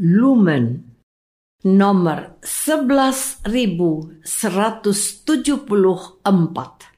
Lumen nomor 11174.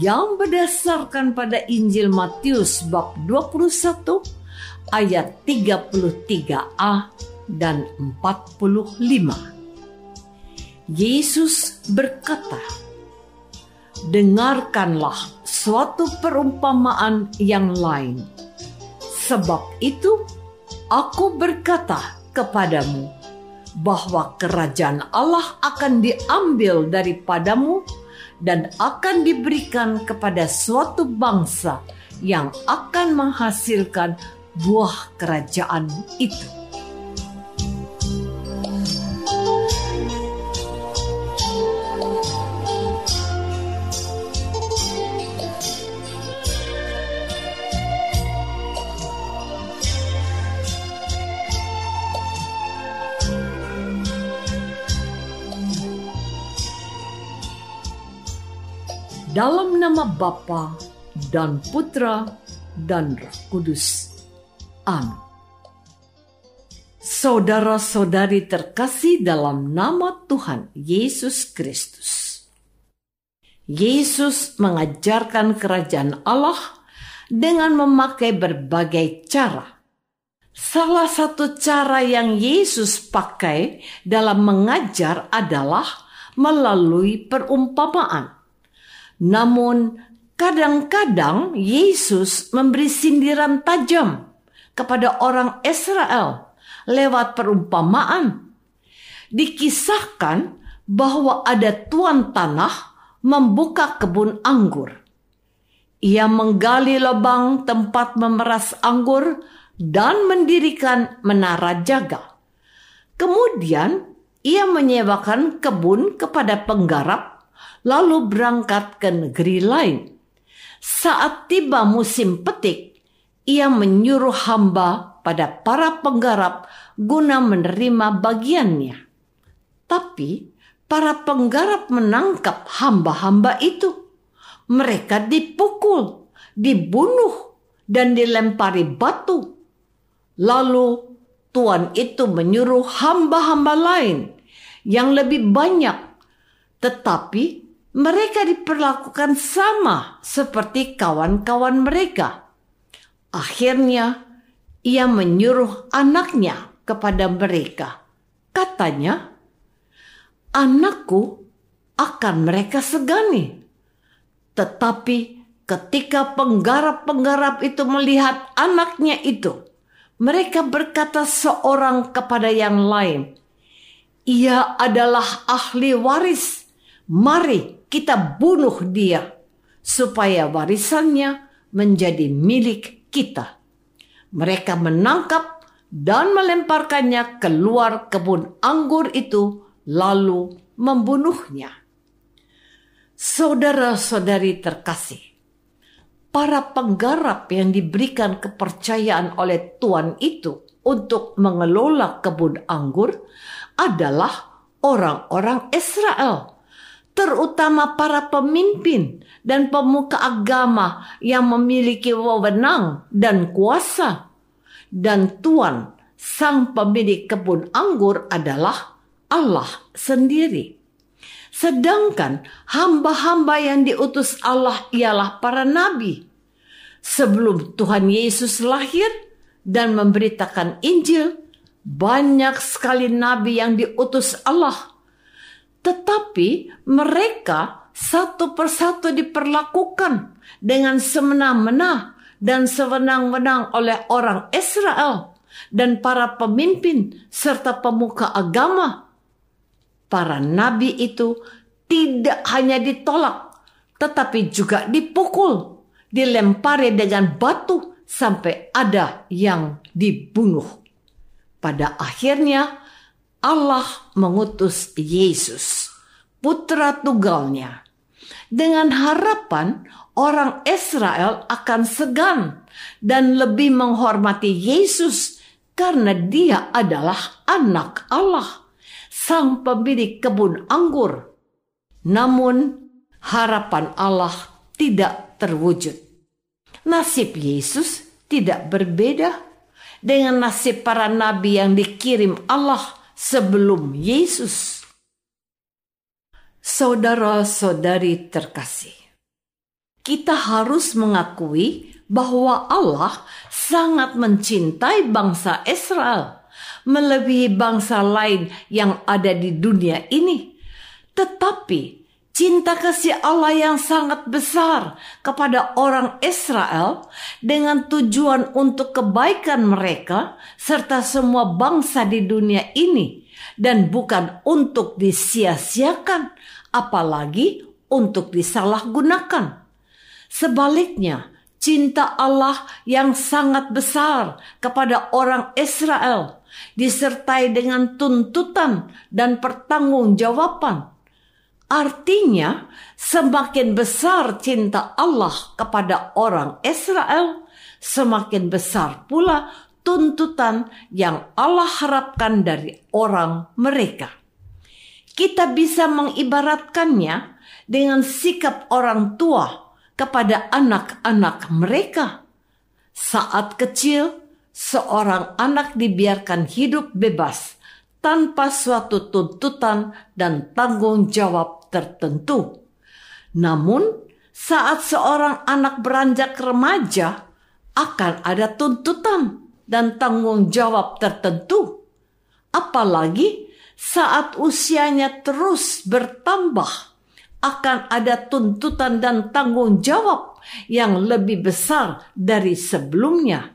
Yang berdasarkan pada Injil Matius bab 21 ayat 33a dan 45. Yesus berkata, Dengarkanlah suatu perumpamaan yang lain. Sebab itu aku berkata kepadamu bahwa kerajaan Allah akan diambil daripadamu dan akan diberikan kepada suatu bangsa yang akan menghasilkan buah kerajaan itu. Dalam nama Bapa dan Putra dan Roh Kudus. Amin. Saudara-saudari terkasih dalam nama Tuhan Yesus Kristus. Yesus mengajarkan kerajaan Allah dengan memakai berbagai cara. Salah satu cara yang Yesus pakai dalam mengajar adalah melalui perumpamaan. Namun, kadang-kadang Yesus memberi sindiran tajam kepada orang Israel lewat perumpamaan. Dikisahkan bahwa ada tuan tanah membuka kebun anggur. Ia menggali lubang tempat memeras anggur dan mendirikan menara jaga. Kemudian ia menyewakan kebun kepada penggarap lalu berangkat ke negeri lain. Saat tiba musim petik, ia menyuruh hamba pada para penggarap guna menerima bagiannya. Tapi para penggarap menangkap hamba-hamba itu. Mereka dipukul, dibunuh, dan dilempari batu. Lalu Tuhan itu menyuruh hamba-hamba lain yang lebih banyak, tetapi mereka diperlakukan sama seperti kawan-kawan mereka. Akhirnya, ia menyuruh anaknya kepada mereka. Katanya, "Anakku akan mereka segani." Tetapi ketika penggarap-penggarap itu melihat anaknya itu, mereka berkata seorang kepada yang lain, "Ia adalah ahli waris. Mari kita bunuh dia supaya warisannya menjadi milik kita. Mereka menangkap dan melemparkannya keluar kebun anggur itu lalu membunuhnya. Saudara-saudari terkasih, para penggarap yang diberikan kepercayaan oleh Tuhan itu untuk mengelola kebun anggur adalah orang-orang Israel, terutama para pemimpin dan pemuka agama yang memiliki wewenang dan kuasa. Dan Tuhan, sang pemilik kebun anggur adalah Allah sendiri. Sedangkan hamba-hamba yang diutus Allah ialah para nabi. Sebelum Tuhan Yesus lahir dan memberitakan Injil, banyak sekali nabi yang diutus Allah. Tetapi mereka satu persatu diperlakukan dengan semena-mena dan sewenang-wenang oleh orang Israel dan para pemimpin serta pemuka agama para nabi itu tidak hanya ditolak, tetapi juga dipukul, dilempari dengan batu sampai ada yang dibunuh. Pada akhirnya Allah mengutus Yesus, putra tunggalnya, dengan harapan orang Israel akan segan dan lebih menghormati Yesus karena dia adalah anak Allah sang pemilik kebun anggur. Namun harapan Allah tidak terwujud. Nasib Yesus tidak berbeda dengan nasib para nabi yang dikirim Allah sebelum Yesus. Saudara-saudari terkasih, kita harus mengakui bahwa Allah sangat mencintai bangsa Israel melebihi bangsa lain yang ada di dunia ini. Tetapi cinta kasih Allah yang sangat besar kepada orang Israel dengan tujuan untuk kebaikan mereka serta semua bangsa di dunia ini dan bukan untuk disia-siakan apalagi untuk disalahgunakan. Sebaliknya, cinta Allah yang sangat besar kepada orang Israel disertai dengan tuntutan dan pertanggungjawaban. Artinya, semakin besar cinta Allah kepada orang Israel, semakin besar pula tuntutan yang Allah harapkan dari orang mereka. Kita bisa mengibaratkannya dengan sikap orang tua kepada anak-anak mereka. Saat kecil, seorang anak dibiarkan hidup bebas tanpa suatu tuntutan dan tanggung jawab tertentu. Namun, saat seorang anak beranjak remaja, akan ada tuntutan dan tanggung jawab tertentu. Apalagi saat usianya terus bertambah, akan ada tuntutan dan tanggung jawab yang lebih besar dari sebelumnya.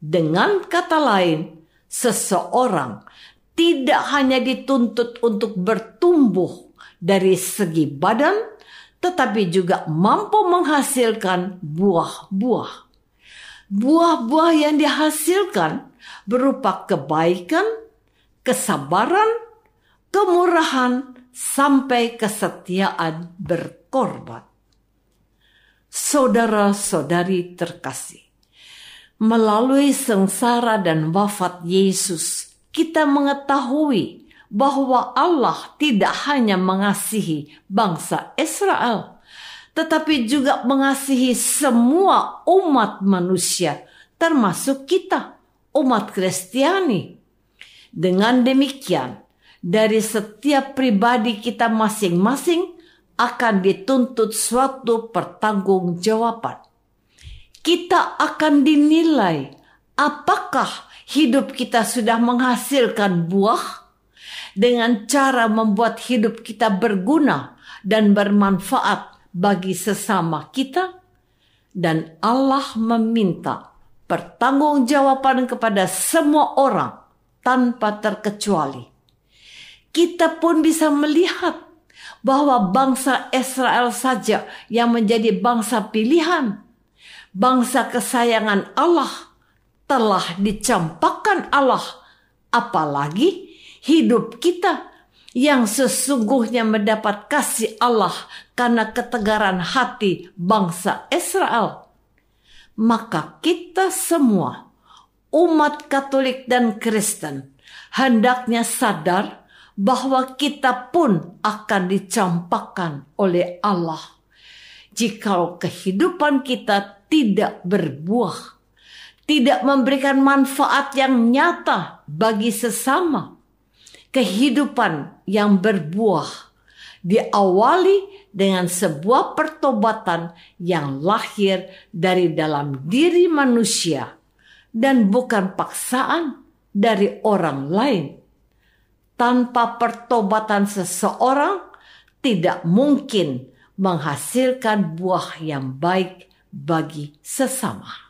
Dengan kata lain, seseorang tidak hanya dituntut untuk bertumbuh dari segi badan, tetapi juga mampu menghasilkan buah-buah. Buah-buah yang dihasilkan berupa kebaikan, kesabaran, kemurahan, sampai kesetiaan berkorban. Saudara-saudari terkasih, Melalui sengsara dan wafat Yesus, kita mengetahui bahwa Allah tidak hanya mengasihi bangsa Israel, tetapi juga mengasihi semua umat manusia, termasuk kita, umat Kristiani. Dengan demikian, dari setiap pribadi kita masing-masing akan dituntut suatu pertanggungjawaban kita akan dinilai apakah hidup kita sudah menghasilkan buah dengan cara membuat hidup kita berguna dan bermanfaat bagi sesama kita dan Allah meminta pertanggungjawaban kepada semua orang tanpa terkecuali. Kita pun bisa melihat bahwa bangsa Israel saja yang menjadi bangsa pilihan bangsa kesayangan Allah telah dicampakkan Allah, apalagi hidup kita yang sesungguhnya mendapat kasih Allah karena ketegaran hati bangsa Israel. maka kita semua, umat Katolik dan Kristen, hendaknya sadar bahwa kita pun akan dicampakkan oleh Allah. Jikalau kehidupan kita tidak berbuah, tidak memberikan manfaat yang nyata bagi sesama, kehidupan yang berbuah diawali dengan sebuah pertobatan yang lahir dari dalam diri manusia dan bukan paksaan dari orang lain. Tanpa pertobatan seseorang tidak mungkin menghasilkan buah yang baik bagi sesama.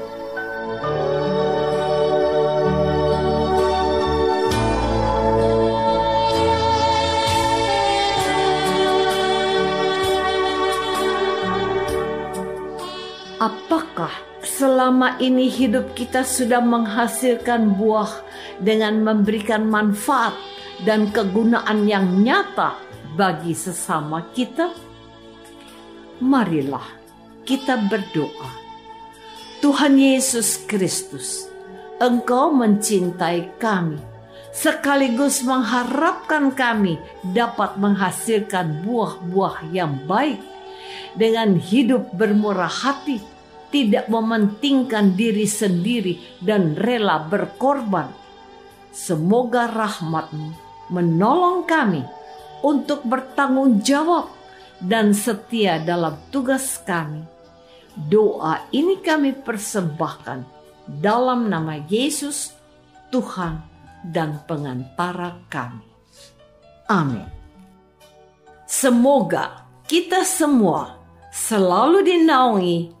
Selama ini hidup kita sudah menghasilkan buah dengan memberikan manfaat dan kegunaan yang nyata bagi sesama kita? Marilah kita berdoa. Tuhan Yesus Kristus, Engkau mencintai kami, sekaligus mengharapkan kami dapat menghasilkan buah-buah yang baik dengan hidup bermurah hati tidak mementingkan diri sendiri dan rela berkorban. Semoga rahmatmu menolong kami untuk bertanggung jawab dan setia dalam tugas kami. Doa ini kami persembahkan dalam nama Yesus, Tuhan dan pengantara kami. Amin. Semoga kita semua selalu dinaungi